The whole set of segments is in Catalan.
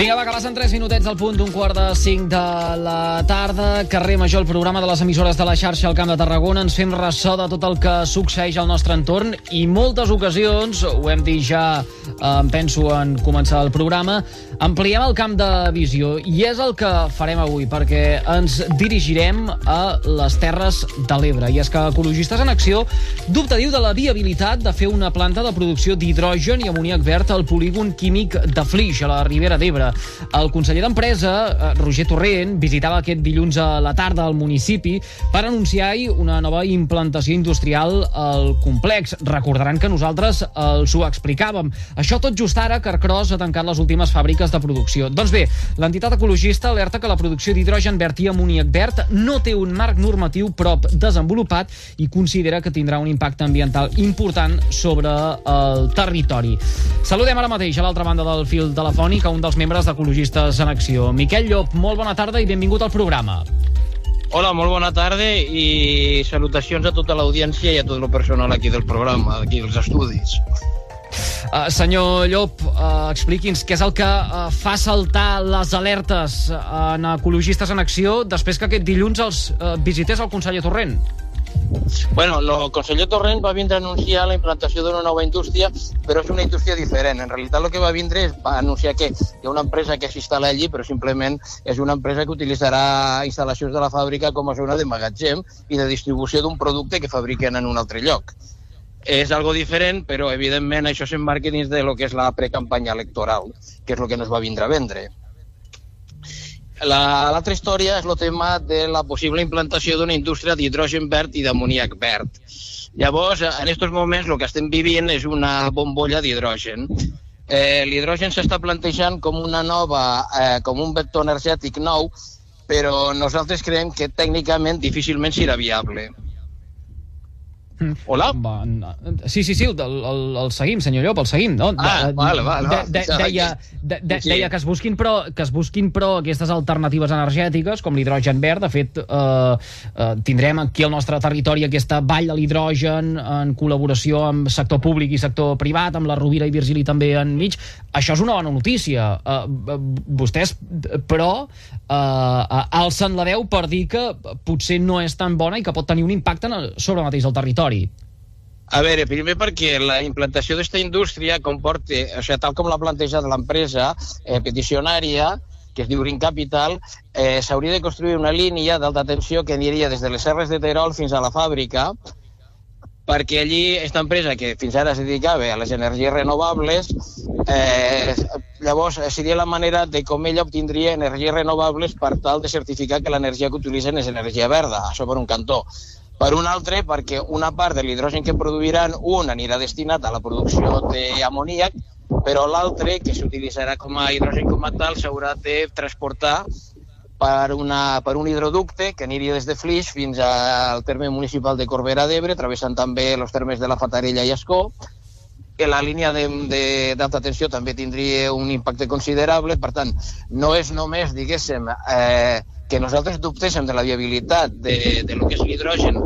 Vinga, va, que passen 3 minutets al punt d'un quart de 5 de la tarda. Carrer Major, el programa de les emissores de la xarxa al Camp de Tarragona. Ens fem ressò de tot el que succeeix al nostre entorn i moltes ocasions, ho hem dit ja, eh, penso en començar el programa, ampliem el camp de visió i és el que farem avui perquè ens dirigirem a les Terres de l'Ebre. I és que Ecologistes en Acció dubta, diu, de la viabilitat de fer una planta de producció d'hidrogen i amoníac verd al polígon químic de Flix, a la Ribera d'Ebre. El conseller d'Empresa, eh, Roger Torrent, visitava aquest dilluns a la tarda al municipi per anunciar-hi una nova implantació industrial al complex. Recordaran que nosaltres els ho explicàvem. Això tot just ara, Carcross ha tancat les últimes fàbriques de producció. Doncs bé, l'entitat ecologista alerta que la producció d'hidrogen verd i amoníac verd no té un marc normatiu prop desenvolupat i considera que tindrà un impacte ambiental important sobre el territori. Saludem ara mateix a l'altra banda del fil telefònic a un dels membres d'Ecologistes en Acció. Miquel Llop, molt bona tarda i benvingut al programa. Hola, molt bona tarda i salutacions a tota l'audiència i a tot el personal aquí del programa, aquí dels estudis. Uh, senyor Llop, uh, expliqui'ns què és el que uh, fa saltar les alertes en Ecologistes en Acció després que aquest dilluns els uh, visités el conseller Torrent. Bueno, el conseller Torrent va vindre a anunciar la implantació d'una nova indústria, però és una indústria diferent. En realitat el que va vindre és va anunciar que hi ha una empresa que s'instal·la allí, però simplement és una empresa que utilitzarà instal·lacions de la fàbrica com a zona de magatzem i de distribució d'un producte que fabriquen en un altre lloc. És algo diferent, però evidentment això s'emmarca dins de lo que és la precampanya electoral, que és el que nos va vindre a vendre. L'altra història és el tema de la possible implantació d'una indústria d'hidrogen verd i d'amoníac verd. Llavors, en aquests moments, el que estem vivint és una bombolla d'hidrogen. Eh, L'hidrogen s'està plantejant com una nova, eh, com un vector energètic nou, però nosaltres creiem que tècnicament difícilment serà viable. Hola? Va, sí, sí, sí, el, el, el seguim, senyor Llop, el seguim, no? Ah, vale, vale. De, de, deia, de, de, deia que es busquin però, que es busquin però aquestes alternatives energètiques com l'hidrogen verd. De fet, eh, eh, tindrem aquí al nostre territori aquesta vall de l'hidrogen en col·laboració amb sector públic i sector privat, amb la Rovira i Virgili també enmig. Això és una bona notícia. Eh, vostès, però, eh, alcen la veu per dir que potser no és tan bona i que pot tenir un impacte sobre mateix el territori. A veure, primer perquè la implantació d'aquesta indústria comporta, o sigui, tal com l'ha plantejat l'empresa eh, peticionària, que es diu Green Capital, eh, s'hauria de construir una línia d'alta tensió que aniria des de les serres de Terol fins a la fàbrica, perquè allí aquesta empresa que fins ara es dedicava a les energies renovables, eh, llavors seria la manera de com ella obtindria energies renovables per tal de certificar que l'energia que utilitzen és energia verda, això per un cantó. Per un altre, perquè una part de l'hidrogen que produiran, un anirà destinat a la producció d'amoníac, però l'altre, que s'utilitzarà com a hidrogen com a tal, s'haurà de transportar per, una, per un hidroducte que aniria des de Flix fins al terme municipal de Corbera d'Ebre, travessant també els termes de la Fatarella i Escó, que la línia d'alta tensió també tindria un impacte considerable, per tant, no és només, diguéssim, eh, que nosaltres dubtéssim de la viabilitat de, de lo que és l'hidrogen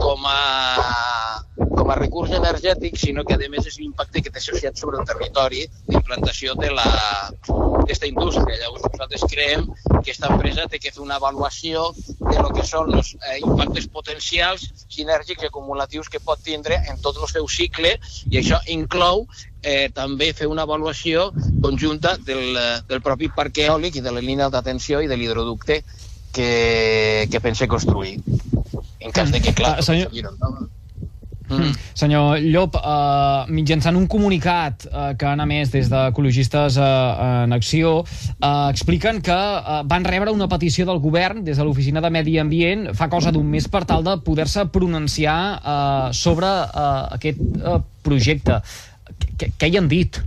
com a, com a recurs energètic, sinó que a més és l'impacte que té associat sobre el territori d'implantació d'aquesta indústria. Llavors nosaltres creiem que aquesta empresa té que fer una avaluació de lo que són els eh, impactes potencials, sinèrgics i acumulatius que pot tindre en tot el seu cicle i això inclou eh, també fer una avaluació conjunta del, del propi parc eòlic i de la línia d'atenció i de l'hidroducte que, que pense construir. En cas de que, clar, uh, senyor... Mm. Senyor Llop, uh, mitjançant un comunicat uh, que han emès des d'Ecologistes uh, en Acció, uh, expliquen que uh, van rebre una petició del govern des de l'Oficina de Medi Ambient fa cosa d'un mes per tal de poder-se pronunciar uh, sobre uh, aquest uh, projecte. Què hi han dit?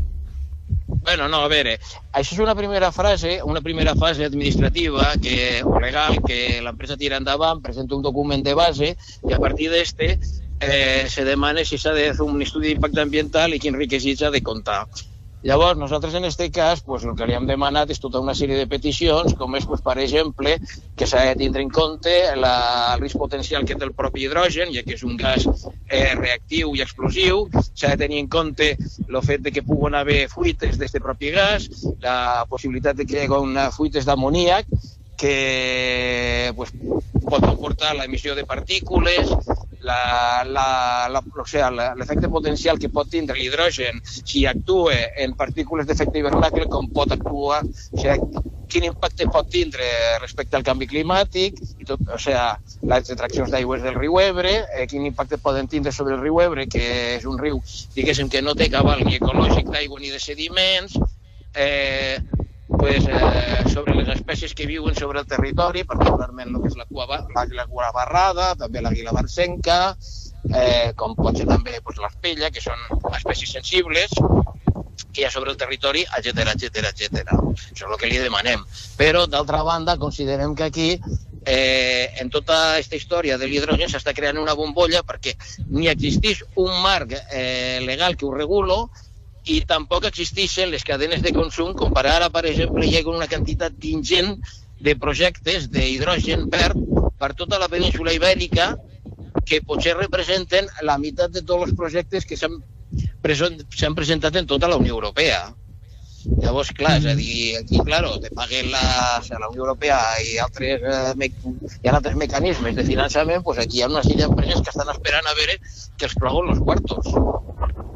Bueno, no, a veure, això és una primera frase, una primera fase administrativa que, o legal que l'empresa tira endavant, presenta un document de base i a partir d'este eh, se demana si s'ha de fer un estudi d'impacte ambiental i quins requisits ha de comptar. Llavors, nosaltres en aquest cas, pues, el que li hem demanat és tota una sèrie de peticions, com és, pues, per exemple, que s'ha de tindre en compte la, el risc potencial que té el propi hidrogen, ja que és un gas eh, reactiu i explosiu, s'ha de tenir en compte el fet de que puguen haver fuites d'aquest propi gas, la possibilitat de que hi hagi una fuites d'amoníac, que pues, pot comportar l'emissió de partícules, l'efecte potencial que pot tindre l'hidrogen si actua en partícules d'efecte hivernacle, com pot actuar, o sigui, quin impacte pot tindre respecte al canvi climàtic, i tot, o sigui, les extraccions d'aigües del riu Ebre, eh, quin impacte poden tindre sobre el riu Ebre, que és un riu, diguéssim, que no té cabal ni ecològic d'aigua ni de sediments, eh, pues, eh, sobre les espècies que viuen sobre el territori, particularment el que és l'àguila cua barrada, també l'àguila barcenca, eh, com pot ser també pues, l'espella, que són espècies sensibles que hi ha sobre el territori, etc etc etc. Això és el que li demanem. Però, d'altra banda, considerem que aquí eh, en tota aquesta història de l'hidrogen s'està creant una bombolla perquè ni existeix un marc eh, legal que ho regulo i tampoc existeixen les cadenes de consum com ara, per exemple, hi ha una quantitat ingent de projectes d'hidrogen verd per tota la península ibèrica que potser representen la meitat de tots els projectes que s'han presentat en tota la Unió Europea. Llavors, clar, és a dir, aquí, claro, te paguen la, la Unió Europea i altres, eh, me, altres mecanismes de finançament, pues aquí hi ha una sèrie d'empreses que estan esperant a veure que els plouen els quartos.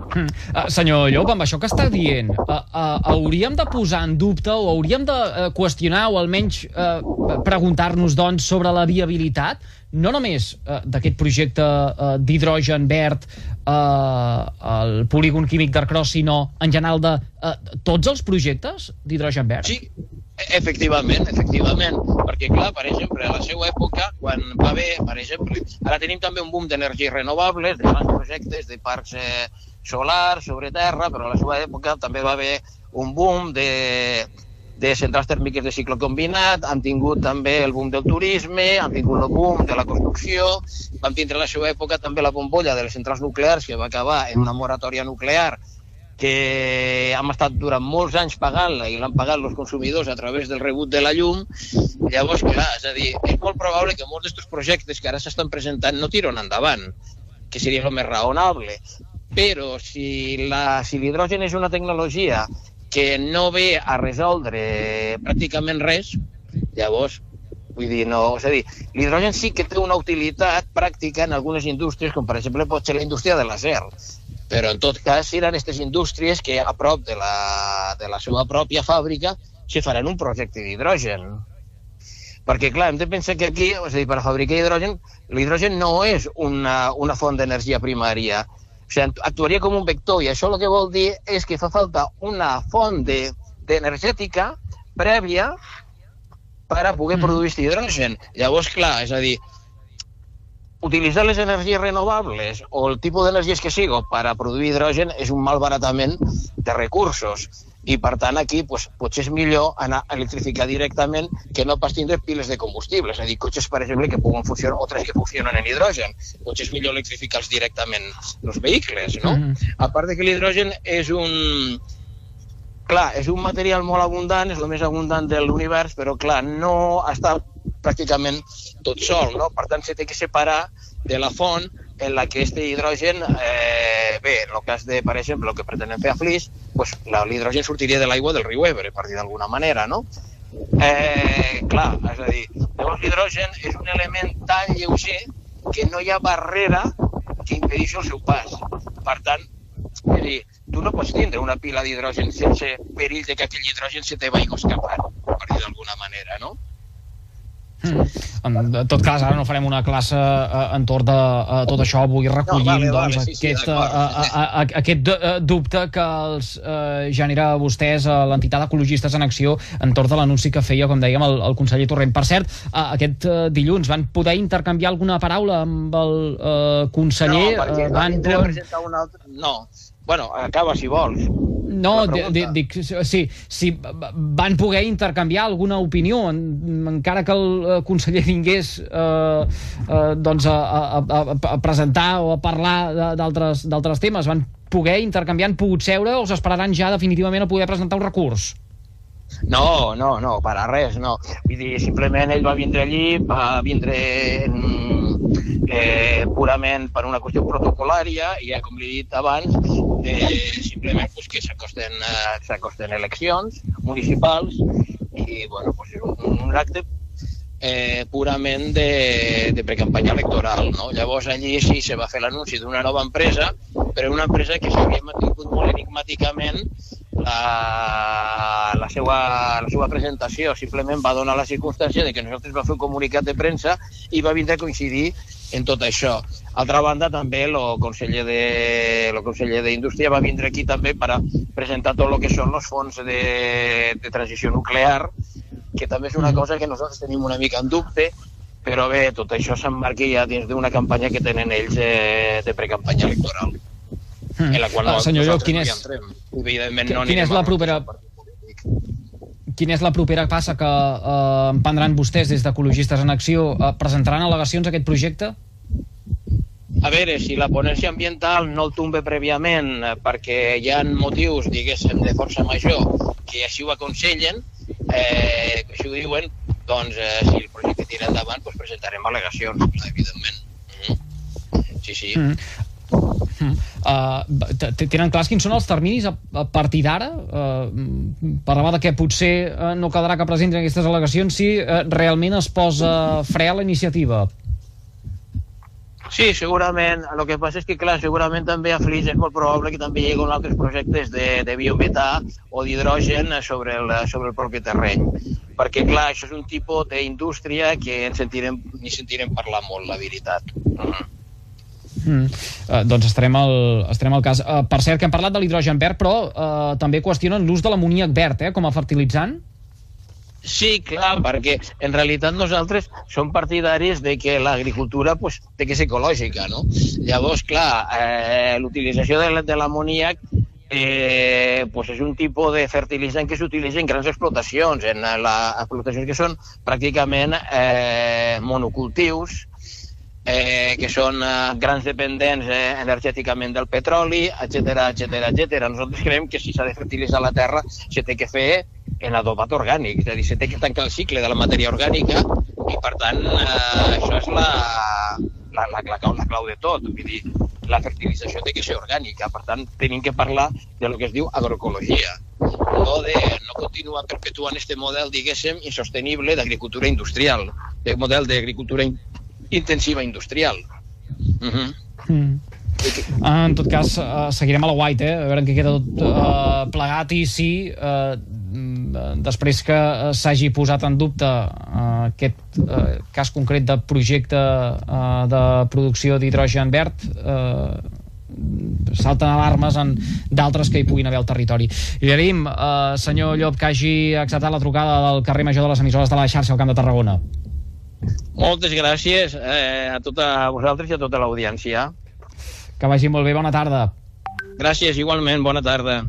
Uh, senyor Llop, amb això que està dient, uh, uh, hauríem de posar en dubte o hauríem de uh, qüestionar o almenys uh, preguntar-nos, doncs, sobre la viabilitat no només uh, d'aquest projecte uh, d'hidrogen verd uh, al polígon químic d'Arcros, sinó en general de uh, tots els projectes d'hidrogen verd? Sí, efectivament, efectivament, perquè clar, per exemple, a la seva època, quan va haver, per exemple, ara tenim també un boom d'energies renovables, de grans projectes, de parcs eh, solar sobre terra, però a la seva època també va haver un boom de, de centrals tèrmiques de cicle combinat, han tingut també el boom del turisme, han tingut el boom de la construcció, van tindre a la seva època també la bombolla de les centrals nuclears, que va acabar en una moratòria nuclear que hem estat durant molts anys pagant-la i l'han pagat els consumidors a través del rebut de la llum, llavors, clar, és a dir, és molt probable que molts d'aquests projectes que ara s'estan presentant no tiren endavant, que seria el més raonable però si l'hidrogen si és una tecnologia que no ve a resoldre pràcticament res, llavors, vull dir, no, és a dir, l'hidrogen sí que té una utilitat pràctica en algunes indústries, com per exemple pot ser la indústria de l'acer, però en tot cas seran aquestes indústries que a prop de la, de la seva pròpia fàbrica se faran un projecte d'hidrogen. Perquè, clar, hem de pensar que aquí, és a dir, per fabricar hidrogen, l'hidrogen no és una, una font d'energia primària, o sigui, actuaria com un vector i això el que vol dir és que fa falta una font d'energètica de, prèvia per a poder mm. produir aquest hidrogen. Llavors, clar, és a dir, utilitzar les energies renovables o el tipus d'energies que sigo per a produir hidrogen és un malbaratament de recursos i per tant aquí pues, potser és millor anar a electrificar directament que no pas tindre piles de combustible, és a dir, cotxes, per exemple, que puguen funcionar, o tres que funcionen en hidrogen. Potser és millor electrificar-los directament els vehicles, no? Mm -hmm. A part de que l'hidrogen és un... Clar, és un material molt abundant, és el més abundant de l'univers, però clar, no està pràcticament tot sol, no? Per tant, se té que separar de la font en la que este hidrogen, eh, bé, en el cas de, per exemple, el que pretenen fer a Flix, pues, l'hidrogen sortiria de l'aigua del riu Ebre, per dir d'alguna manera, no? Eh, clar, és a dir, llavors l'hidrogen és un element tan lleuger que no hi ha barrera que impedeixi el seu pas. Per tant, és dir, tu no pots tindre una pila d'hidrogen sense perill de que aquell hidrogen se te vagi escapant, per dir d'alguna manera, no? Mm. En tot cas, ara no farem una classe uh, entorn de uh, tot això, vull recollir no, vale, doncs, vale, sí, aquest, sí, uh, uh, uh, aquest uh, dubte que els uh, genera a vostès a l'entitat Ecologistes en Acció entorn de l'anunci que feia, com dèiem, el, el conseller Torrent. Per cert, uh, aquest uh, dilluns van poder intercanviar alguna paraula amb el uh, conseller? No, perquè van... presentar un altre... No, bueno, acaba si vols No, dic, sí, sí, van poder intercanviar alguna opinió, encara que el eh, conseller vingués eh, eh, doncs a, a, a, a presentar o a parlar d'altres temes, van poder intercanviar, han pogut seure o s'esperaran ja definitivament a poder presentar un recurs? No, no, no, per a res, no. Vull dir, simplement ell va vindre allí, va vindre eh, purament per una qüestió protocolària i, ja, com li he dit abans, eh, simplement pues, que s'acosten eh, eleccions municipals i bueno, pues, és un, un acte eh, purament de, de precampanya electoral. No? Llavors allí sí se va fer l'anunci d'una nova empresa, però una empresa que s'havia mantingut molt enigmàticament la, la, seva, la seva presentació. Simplement va donar la circumstància de que nosaltres va fer un comunicat de premsa i va vindre a coincidir en tot això. Altra banda, també el conseller de el conseller d'Indústria va vindre aquí també per a presentar tot el que són els fons de, de transició nuclear, que també és una cosa que nosaltres tenim una mica en dubte, però bé, tot això s'emmarca ja dins d'una campanya que tenen ells eh, de precampanya electoral. Mm. En la qual ah, senyor Llop, quin és, no entrem. Evidentment no quina és la propera quina és la propera passa que eh, prendran vostès des d'Ecologistes en Acció? Eh, presentaran al·legacions a aquest projecte? A veure, si la ponència ambiental no el tombe prèviament eh, perquè hi ha motius, diguéssim, de força major que així ho aconsellen, eh, així ho diuen, doncs eh, si el projecte tira endavant, doncs presentarem al·legacions, evidentment. Mm -hmm. Sí, sí. Mm. Mm. Uh, tenen clars quins són els terminis a, a partir d'ara? Uh, parlava de que potser uh, no quedarà que presentin aquestes al·legacions si uh, realment es posa fre a la iniciativa. Sí, segurament. El que passa és que, clar, segurament també a Flix és molt probable que també hagi altres projectes de, de biometà o d'hidrogen sobre, el, sobre el propi terreny. Perquè, clar, això és un tipus d'indústria que en sentirem, ni sentirem parlar molt, la veritat. -huh. Mm. Uh, doncs estarem al, estarem al cas. Uh, per cert, que hem parlat de l'hidrogen verd, però uh, també qüestionen l'ús de l'amoníac verd eh, com a fertilitzant? Sí, clar, perquè en realitat nosaltres som partidaris de que l'agricultura pues, té que ser ecològica, no? Llavors, clar, eh, l'utilització de l'amoníac eh, pues és un tipus de fertilitzant que s'utilitza en grans explotacions, en la, explotacions que són pràcticament eh, monocultius, eh, que són eh, grans dependents eh, energèticament del petroli, etc etc etc. Nosaltres creiem que si s'ha de fertilitzar la terra se té que fer en adobat orgànic, és a dir, se té que tancar el cicle de la matèria orgànica i, per tant, eh, això és la, la, la, la, la clau de tot. Vull dir, la fertilització té que ser orgànica, per tant, tenim que parlar de lo que es diu agroecologia, no de no continuar perpetuant este model, diguéssim, insostenible d'agricultura industrial, de model d'agricultura intensiva industrial. Uh -huh. mm. Ah, en tot cas, uh, seguirem a la White, eh? a veure què queda tot uh, plegat i si uh, després que s'hagi posat en dubte uh, aquest uh, cas concret de projecte uh, de producció d'hidrogen verd uh, salten alarmes en d'altres que hi puguin haver al territori. I agraïm, uh, senyor Llop, que hagi acceptat la trucada del carrer Major de les emissores de la xarxa al Camp de Tarragona. Moltes gràcies eh, a tota vosaltres i a tota l'audiència. Que vagi molt bé, bona tarda. Gràcies, igualment, bona tarda.